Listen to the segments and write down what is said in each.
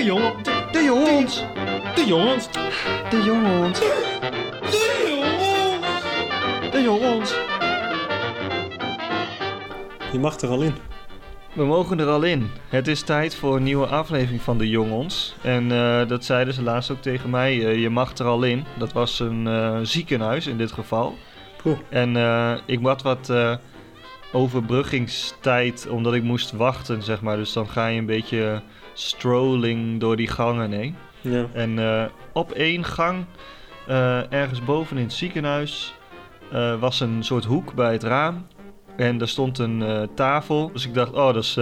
De jongen. De, De jongens. de jongens. De jongens. De jongens. Je mag er al in. We mogen er al in. Het is tijd voor een nieuwe aflevering van de Jongens. En eh, dat zeiden ze laatst ook tegen mij. eh, je mag er al in. Dat was een eh, ziekenhuis in dit geval. Poeh. En eh, ik had wat eh, overbruggingstijd omdat ik moest wachten, zeg maar. Dus dan ga je een beetje strolling door die gangen heen. Ja. En eh, op één gang, eh, ergens boven in het ziekenhuis, eh, was een soort hoek bij het raam. En daar stond een tafel. Dus ik dacht, oh, dat is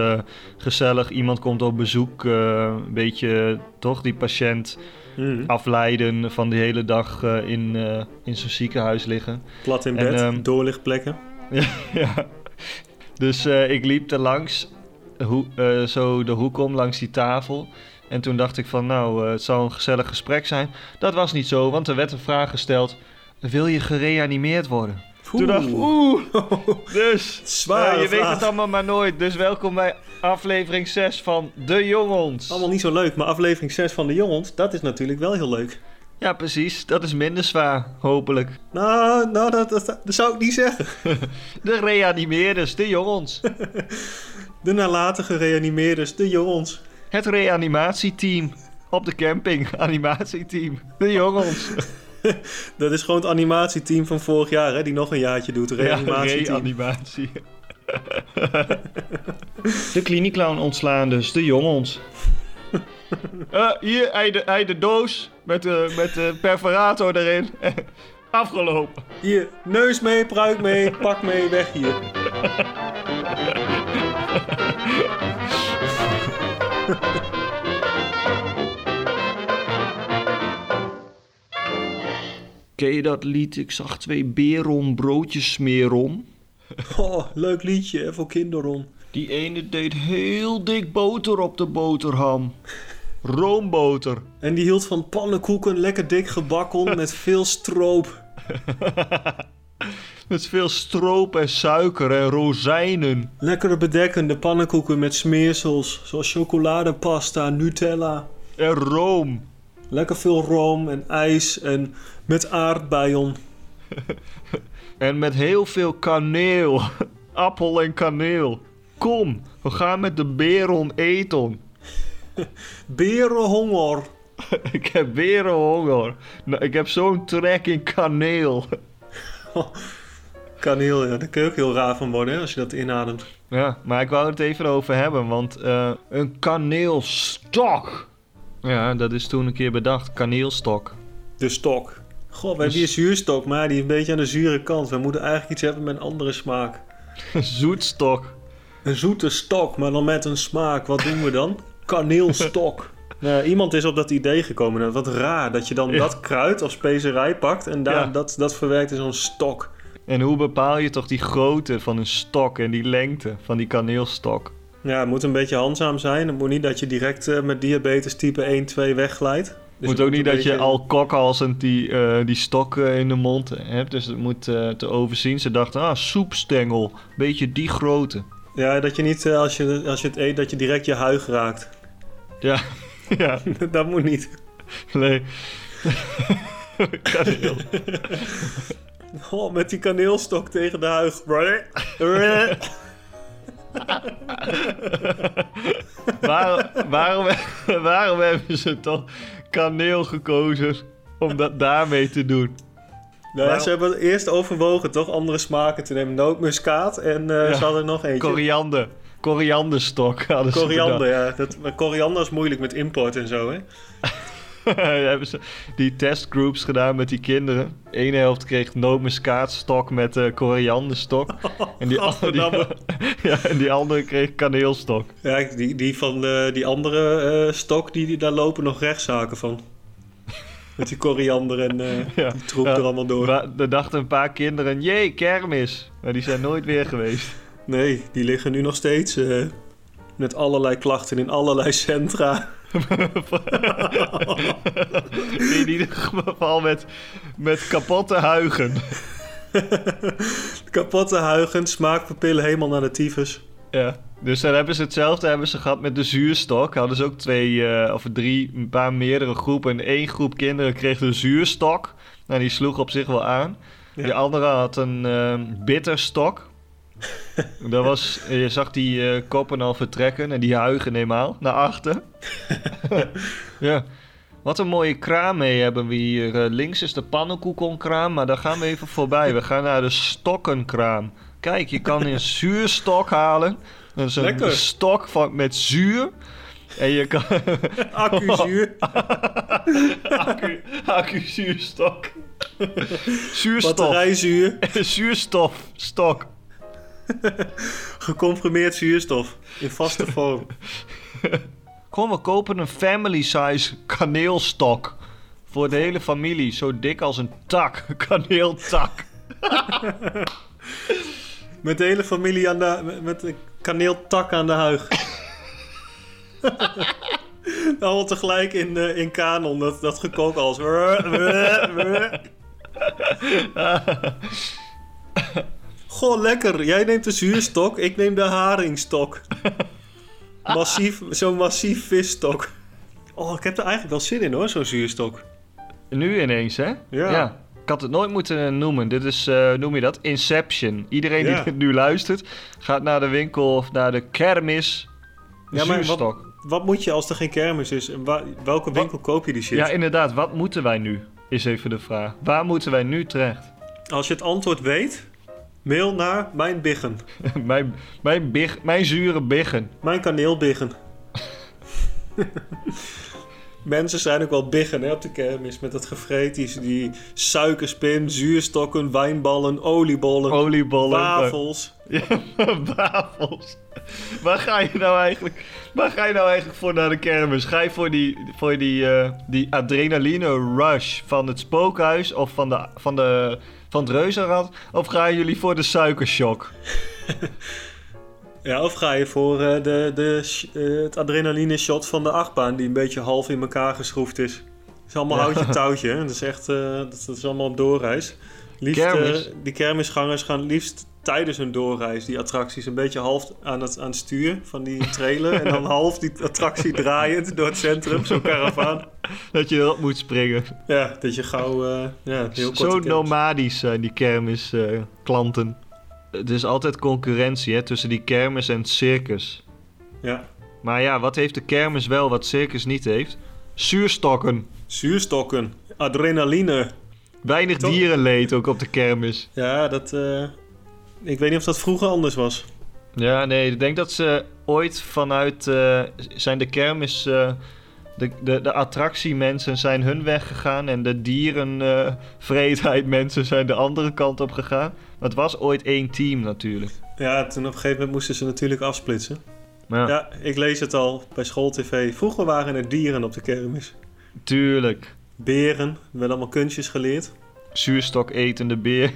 gezellig. Iemand komt op bezoek. een beetje, toch, die patiënt Mhm. afleiden van die hele dag in, in zo'n ziekenhuis liggen. Plat in En, bed, ehm, doorlichtplekken. ja. Dus eh, ik liep er langs, hoe, eh, zo de hoek om, langs die tafel. En toen dacht ik van, nou, eh, het zou een gezellig gesprek zijn. Dat was niet zo, want er werd een vraag gesteld. Wil je gereanimeerd worden? Toen dacht ik, oeh, dus eh, je weet het allemaal maar nooit. Dus welkom bij aflevering 6 van De Jongens. Allemaal niet zo leuk, maar aflevering 6 van de jongens, dat is natuurlijk wel heel leuk. Ja, precies. Dat is minder zwaar, hopelijk. Nou, nou dat, dat, dat zou ik niet zeggen. De reanimeerders, De Jongens. De nalatige reanimeerders, de jongens. Het reanimatieteam op de camping. Animatieteam. De jongens. Dat is gewoon het animatieteam van vorig jaar, hè, die nog een jaartje doet. Ja, Reanimatieteam. reanimatie. de kliniekclown ontslaan dus. De jongens. Eh, hier, hij de, hij de doos met de, met de perforator erin. Afgelopen. Hier, neus mee, pruik mee, pak mee, weg hier. Ken je dat lied? Ik zag twee beren om broodjes smeren. Oh, leuk liedje hè, voor kinderen. Die ene deed heel dik boter op de boterham. Roomboter. En die hield van pannenkoeken, lekker dik gebakken met veel stroop. Met veel stroop en suiker en rozijnen. Lekkere bedekkende pannenkoeken met smeersels, zoals chocoladepasta, Nutella. En room. Lekker veel room en ijs en met aardbeien. En met heel veel kaneel. Appel en kaneel. Kom, we gaan met de beren eten. Berenhonger. ik heb berenhonger. Nou, ik heb zo'n trek in kaneel. Kaneel, ja, daar kun je ook heel raar van worden hè, als je dat inademt. Ja, maar ik wou het even over hebben, want eh, een kaneelstok. Ja, dat is toen een keer bedacht, kaneelstok. De stok. Goh, we hebben Dus- hier zuurstok, maar die is een beetje aan de zure kant. We moeten eigenlijk iets hebben met een andere smaak. Zoetstok. Een zoete stok, maar dan met een smaak. Wat doen we dan? Kaneelstok. Nou, iemand is op dat idee gekomen. Nou, wat raar dat je dan Ja. dat kruid of specerij pakt en daar, Ja. dat, dat verwerkt in zo'n stok. En hoe bepaal je toch die grootte van een stok en die lengte van die kaneelstok? Ja, het moet een beetje handzaam zijn. Het moet niet dat je direct eh, met diabetes type 1, 2 wegglijdt. Dus moet het ook niet dat je al kokhalzend die, eh, die stok eh, in de mond hebt. Dus het moet eh, te overzien. Ze dachten, ah, soepstengel. Beetje die grootte. Ja, dat je niet als je, als je het eet, dat je direct je huig raakt. Ja, ja, dat moet niet. nee. Kaneel. Oh, met die kaneelstok tegen de huig. waarom, waarom, waarom hebben ze toch kaneel gekozen om dat daarmee te doen? Nou, ja, ze hebben eerst overwogen toch andere smaken te nemen. Nootmuskaat en Ja. ze hadden nog eentje. Koriander. Korianderstok hadden Koriander, ja. Dat, maar koriander is moeilijk met import en zo, hè? hebben ze die testgroups gedaan met die kinderen. Eén helft kreeg nootmuskaatstok met eh korianderstok. En die, an- die, Gadverdamme. ja, en die andere kreeg kaneelstok. Ja, die, die van die andere eh, stok, die, die, daar lopen nog rechtszaken van. Met die koriander en eh, Ja. die troep er allemaal door. Maar er dachten een paar kinderen, jee, kermis. Maar die zijn nooit weer geweest. Nee, die liggen nu nog steeds eh, met allerlei klachten in allerlei centra. In ieder geval met, met kapotte huigen. Kapotte huigen, smaakpapillen helemaal naar de tyfus. Ja, dus dan hebben ze hetzelfde hebben ze gehad met de zuurstok. Hadden ze ook twee eh, of drie, een paar meerdere groepen. En één groep kinderen kreeg de zuurstok. Nou, die sloeg op zich wel aan. Ja. Die andere had een eh, bitterstok. dat was, je zag die eh, koppen al vertrekken en die huigen eenmaal naar achter. ja. Wat een mooie kraam mee hebben we hier. Eh, links is de pannenkoekenkraam, maar daar gaan we even voorbij. We gaan naar de stokkenkraam. Kijk, je kan een zuurstok halen. Dat is een Lekker. stok van, met zuur. En je kan... Accuzuur. accu, accu-zuurstok. Zuurstof. Batterijzuur. Zuurstof. Gecomprimeerd zuurstof. In vaste vorm. Kom, we kopen een family size kaneelstok. Voor de hele familie. Zo dik als een tak. Kaneeltak. Met de hele familie aan de, met- de kaneeltak aan de huig. Allemaal tegelijk in, eh, in kanon. Dat, dat gekookt als... Goh, lekker. Jij neemt de zuurstok, ik neem de haringstok. Massief, zo'n massief visstok. Oh, ik heb er eigenlijk wel zin in hoor, zo'n zuurstok. Nu ineens, hè? Ja. Ik had het nooit moeten noemen. Dit is, eh, noem je dat? Inception. Iedereen Ja. die nu luistert, gaat naar de winkel of naar de kermis. Ja, maar wat, Zuurstok. wat moet je als er geen kermis is? En welke winkel koop je die shit? Ja, inderdaad. Wat moeten wij nu? Is even de vraag. Waar moeten wij nu terecht? Als je het antwoord weet, mail naar mijn biggen. mijn, mijn, big, mijn zure biggen. Mijn kaneelbiggen. Mensen zijn ook wel biggen hè, op de kermis met dat gevreet. Die, die suikerspin, zuurstokken, wijnballen, oliebollen, Oliebollen. wafels. Ja, wafels. Waar ga je nou eigenlijk? Waar ga je nou eigenlijk voor naar de kermis? Ga je voor die, voor die, eh, die adrenaline rush van het spookhuis of van, de, van, de, van het reuzenrad? Of gaan jullie voor de suikershock? Ja, of ga je voor eh, de, de, eh, het adrenaline shot van de achtbaan die een beetje half in elkaar geschroefd is. Het is allemaal Ja. houtje touwtje. hè. Dat is echt eh, dat, dat is allemaal op doorreis. Liefst, Kermis. eh, die kermisgangers gaan liefst tijdens hun doorreis die attracties een beetje half aan het, aan het stuur van die trailer. en dan half die attractie draaiend door het centrum, zo'n karavaan. Dat je erop moet springen. Ja, dat je gauw eh ja, heel Zo nomadisch zijn die kermis eh, klanten. Het is altijd concurrentie hè, tussen die kermis en het circus. Ja, Maar ja, wat heeft de kermis wel wat circus niet heeft? Zuurstokken. zuurstokken, adrenaline. Weinig Toch? dierenleed ook op de kermis. Ja, dat... eh, ik weet niet of dat vroeger anders was. Ja, nee, ik denk dat ze ooit vanuit eh, zijn de kermis. eh, de, de, de attractiemensen zijn hun weg gegaan en de dierenvreedheid mensen zijn de andere kant op gegaan. Maar het was ooit één team natuurlijk. Ja, toen op een gegeven moment moesten ze natuurlijk afsplitsen. Ja, Ja, ik lees het al bij schooltv. Vroeger waren er dieren op de kermis. tuurlijk. Beren, er werden allemaal kunstjes geleerd. Zuurstok etende beer.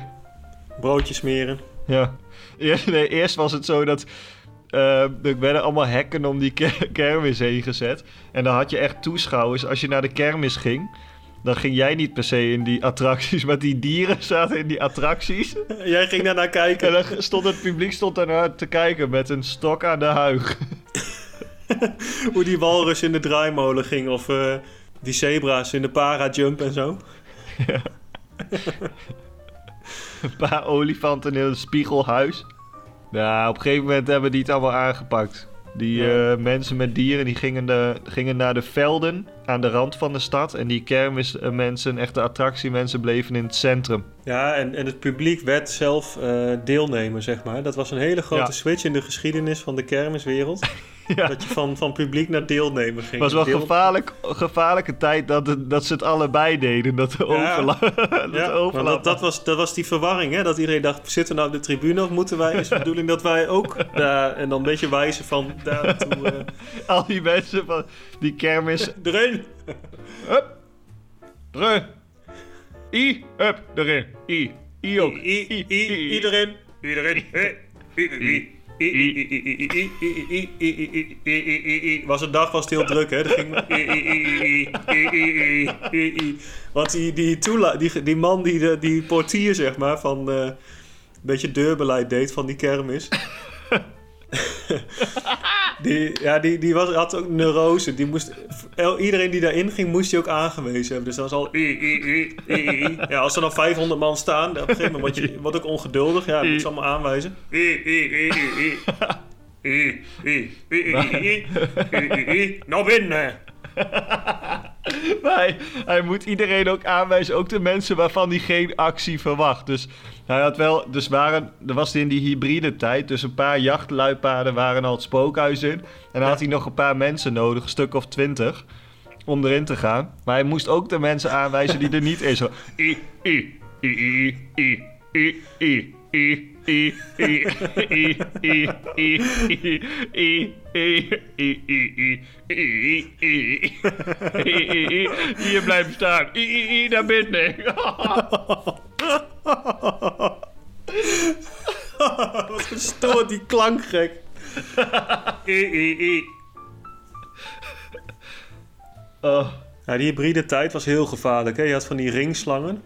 Broodjes smeren. Ja. Eerst, nee, eerst was het zo dat. eh, er werden allemaal hekken om die ke- kermis heen gezet. En dan had je echt toeschouwers. Als je naar de kermis ging, dan ging jij niet per se in die attracties. Maar die dieren zaten in die attracties. Jij ging daarnaar En kijken. dan stond het publiek stond daarnaar te kijken met een stok aan de huig. Hoe die walrus in de draaimolen ging. Of eh, die zebra's in de para-jump en zo. Een paar olifanten in een spiegelhuis. Ja, op een gegeven moment hebben die het allemaal aangepakt. Die Ja. eh, mensen met dieren die gingen, de, gingen naar de velden aan de rand van de stad. En die kermismensen, echte attractiemensen, bleven in het centrum. Ja, en, en het publiek werd zelf eh, deelnemer, zeg maar. Dat was een hele grote Ja. switch in de geschiedenis van de kermiswereld. Ja. Dat je van, van publiek naar deelnemer ging. Het was wel gevaarlijk, gevaarlijke tijd dat, het- dat ze het allebei deden. Dat de Ja. dat Ja, dat, dat, was, dat was die verwarring, hè? Dat iedereen dacht, zitten we nou op de tribune of moeten wij... Is de bedoeling dat wij ook daar... En dan een beetje wijzen van daar naartoe... eh, Al die mensen van die kermis. erin! Hup. Erin. I. Hup. Erin. I. I ook. I, I, I, iedereen. Iedereen. Hey. I, I, I, was een dag was heel druk, hè? Dat ging... Want die, die, die man, die, die portier, zeg maar, van... Een beetje deurbeleid deed van die kermis... Die, ja, die, die was, had ook neurose. Die moest, iedereen die daarin ging, moest hij ook aangewezen hebben. Dus dat was al... i, i, i, i, i. Ja, als er dan 500 man staan, op een gegeven moment word je wordt ook ongeduldig. Ja, dat moet ze allemaal aanwijzen. Naar binnen. Maar hij, hij moet iedereen ook aanwijzen, ook de mensen waarvan hij geen actie verwacht. Dus hij had wel, dus waren, er was in die hybride tijd, dus een paar jachtluipaarden waren al het spookhuis in. En dan had hij nog een paar mensen nodig, een stuk of twintig, om erin te gaan. Maar hij moest ook de mensen aanwijzen die er niet in zo. I, I, I, I, I, I, I, I. I, I, I, I, I, I, I, I, I, I, I, I, I. Hier blijven staan. I, I, I, naar binnen. Gestoord, die klankgek. I, I, I. Oh, Ja, die hybride tijd was heel gevaarlijk. Hè? Je had van die ringslangen.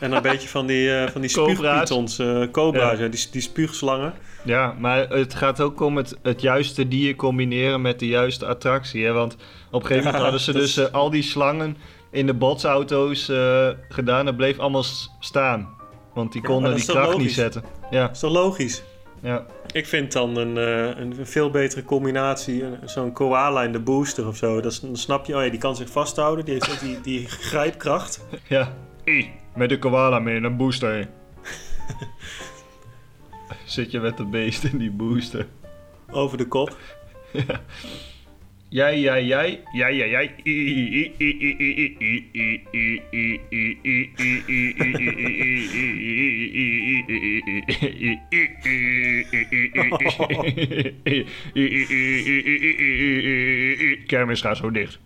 En een beetje van die, eh van die Cobra's. spuugpythons, eh cobra's, Ja. ja. die, die spuugslangen. Ja, maar het gaat ook om het, het juiste dier combineren met de juiste attractie. Hè? Want op een gegeven moment Ja, hadden ze dus is- eh, al die slangen in de botsauto's eh, gedaan. Dat bleef allemaal staan. Want die Ja, konden die kracht niet zetten. Ja, Dat is toch logisch? Ja. Ik vind dan een, eh, een veel betere combinatie, een- zo'n koala in de booster of zo. Dat dan snap je, oh ja, die kan zich vasthouden, die heeft ook die, die grijpkracht. Ja. I, met de koala mee in een booster. Zit je met de beest in die booster. Over de kop. Jij, jij, jij. Jij, jij, jij. Kermis gaat zo dicht.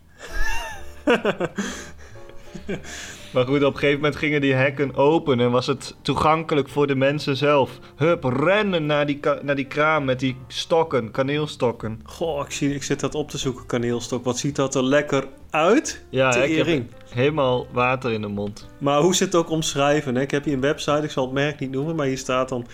Maar goed, op een gegeven moment gingen die hekken open en was het toegankelijk voor de mensen zelf. Hup, rennen naar die, naar die kraam met die stokken, kaneelstokken. Goh, ik, zie, ik zit dat op te zoeken, kaneelstok. Wat ziet dat er lekker uit? Ja, ik heb helemaal water in de mond. Maar hoe zit het ook omschrijven? Hè? Ik heb hier een website, ik zal het merk niet noemen, maar hier staat dan...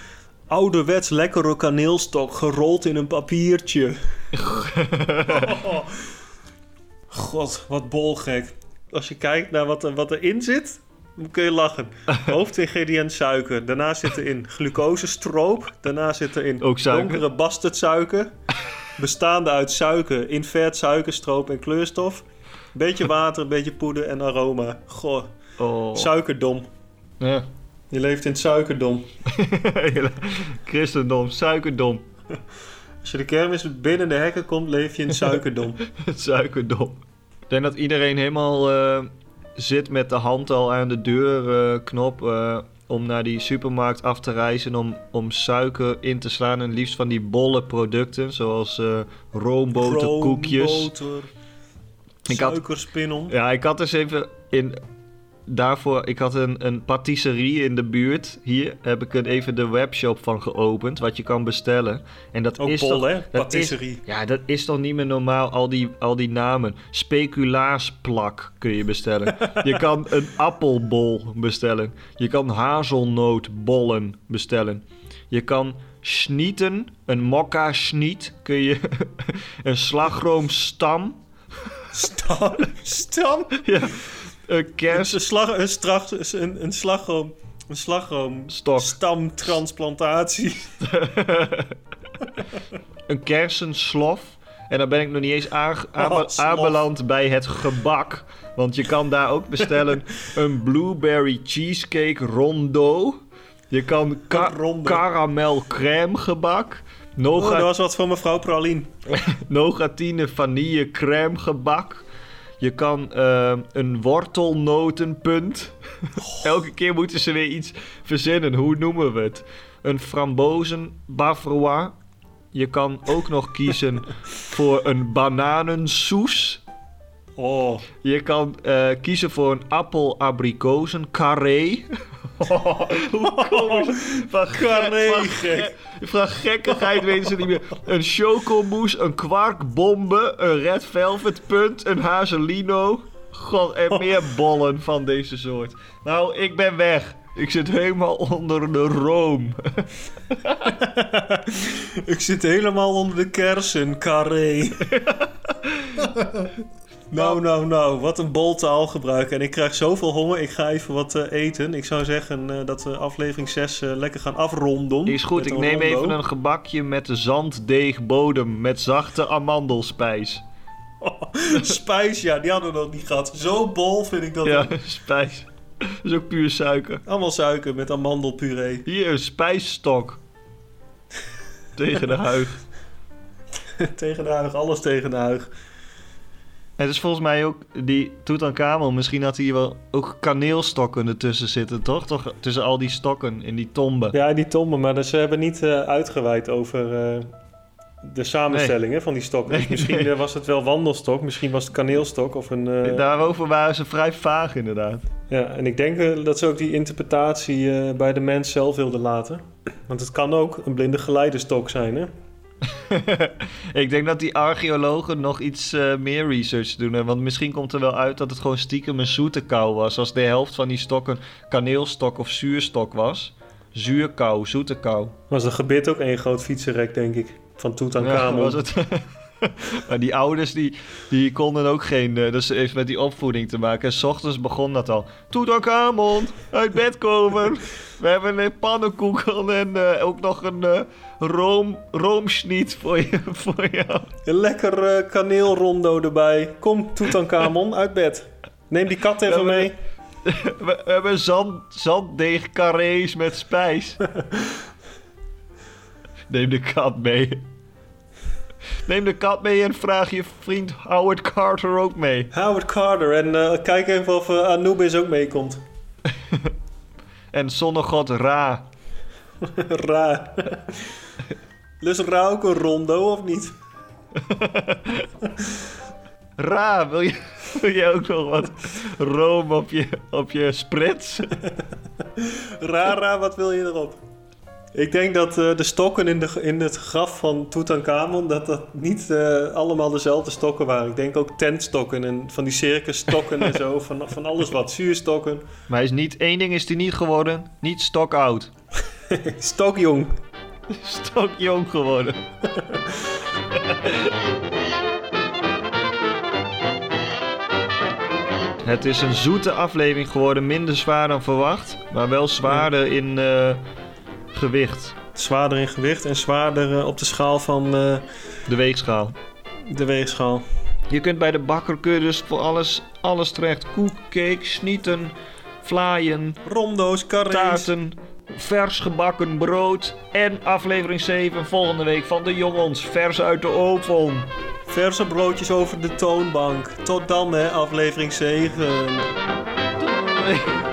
Ouderwets lekkere kaneelstok, gerold in een papiertje. God, wat bolgek. Als je kijkt naar wat, er, wat erin zit, dan kun je lachen. Hoofdingrediënt suiker. Daarna zit erin glucosestroop. Daarna zit erin Ook suiker. donkere bastardsuiker. Bestaande uit suiker, invert suikerstroop en kleurstof. Beetje water, beetje poeder en aroma. Goh, Oh. suikerdom. Ja. Je leeft in het suikerdom. Christendom, suikerdom. Als je de kermis binnen de hekken komt, leef je in het suikerdom. Suikerdom. Ik denk dat iedereen helemaal eh, zit met de hand al aan de deurknop eh, om naar die supermarkt af te reizen om, om suiker in te slaan. En liefst van die bolle producten, zoals eh roomboter, koekjes. Roomboter, Ik had- suikerspinon. Ja, ik had dus even in. Daarvoor, ik had een, een patisserie in de buurt. Hier heb ik even de webshop van geopend, wat je kan bestellen. En dat Ook is bol, hè? Patisserie. Is, ja, dat is toch niet meer normaal, al die, al die namen. Speculaasplak kun je bestellen. je kan een appelbol bestellen. Je kan hazelnootbollen bestellen. Je kan schnieten, een mokka schniet kun je... een slagroomstam. Stam. Stam. Ja, een Een, kers... slag, een, een, een slagroom. Een slagroom. Stok. Stamtransplantatie. een kersenslof. En dan ben ik nog niet eens Oh, aanbeland bij het gebak. Want je kan daar ook bestellen een blueberry cheesecake rondo. Je kan ka- Een caramel crème gebak. Oh, Nougat- dat was wat voor mevrouw Pralien. Nougatine vanille crème gebak. Je kan eh, een wortelnotenpunt. Elke keer moeten ze weer iets verzinnen. Hoe noemen we het? Een frambozen bavarois. Je kan ook nog kiezen voor een bananensoes. Oh. Je kan eh, kiezen voor een appel-abrikozen carré. Hoe. Van, ge- Carré, van, gek. ge- van gekkigheid weten ze niet meer. Een chocomousse, een kwarkbombe, een red velvet punt, een hazelino. God, en meer bollen van deze soort. Nou, ik ben weg. Ik zit helemaal onder de room. Ik zit helemaal onder de kersen, carré. nou, nou, nou, wat een bol taalgebruik. En ik krijg zoveel honger, ik ga even wat eh, eten. Ik zou zeggen eh, dat we aflevering 6 eh, lekker gaan afronden. Is goed, ik neem rondo. even een gebakje met de zanddeegbodem met zachte amandelspijs. Spijs, ja, die hadden we nog niet gehad. Zo bol vind ik dat. Ja, spijs. Dat is ook puur suiker. Allemaal suiker met amandelpuree. Hier, een spijsstok. Tegen de huig. tegen de huig, alles tegen de huig. Het is volgens mij ook die Tutankhamon. Misschien had hij wel ook kaneelstokken ertussen zitten, toch? toch? Tussen al die stokken in die tombe. Ja, die tombe, maar ze hebben niet eh, uitgeweid over eh, de samenstelling hè, van die stokken. Dus misschien nee. eh, was het wel wandelstok, misschien was het kaneelstok of een... Daarover waren ze vrij vaag, inderdaad. Ja, en ik denk dat ze ook die interpretatie bij de mens zelf wilden laten. Want het kan ook een blinde geleidestok zijn, hè? ik denk dat die archeologen nog iets eh, meer research doen. hè, Want misschien komt er wel uit dat het gewoon stiekem een zoete kou was. Als de helft van die stokken kaneelstok of zuurstok was. Zuurkou, zoete kou. Was een gebit ook één groot fietsenrek, denk ik. Van Ja, Tutankhamon. was het. maar die ouders die, die konden ook geen... eh, dus heeft met die opvoeding te maken. En s ochtends begon dat al. Tutankhamon, uit bed komen. We hebben een pannenkoeken en eh, ook nog een eh room, roomschniet voor, je, voor jou. Een lekker kaneelrondo erbij. Kom, Tutankhamon, uit bed. Neem die kat even mee. We, we hebben zand, zanddeegcarrés met spijs. Neem de kat mee. Neem de kat mee en vraag je vriend Howard Carter ook mee. Howard Carter. En eh, kijk even of eh, Anubis ook meekomt. En zonnegod Ra. Raar. Lust Ra ook een rondo, of niet? Ra, wil je, wil je ook nog wat room op je, op je sprits? Rara, wat wil je erop? Ik denk dat eh, de stokken in, de, in het graf van Tutankhamon... dat dat niet eh, allemaal dezelfde stokken waren. Ik denk ook tentstokken en van die circusstokken en zo. Van, van alles wat. Zuurstokken. Maar hij is niet, één ding is hij niet geworden. Niet stokoud. Stokjong. Stokjong geworden. Het is een zoete aflevering geworden, minder zwaar dan verwacht, maar wel zwaarder in eh, gewicht. Zwaarder in gewicht en zwaarder eh, op de schaal van eh, De weegschaal. de weegschaal. Je kunt bij de bakker kun je dus voor alles, alles terecht. Koek, cake, snieten, vlaaien, Rondo's, carrés. taarten, vers gebakken brood en aflevering 7 volgende week van de jongens, vers uit de oven. Verse broodjes over de toonbank. Tot dan, hè, aflevering 7. Doei.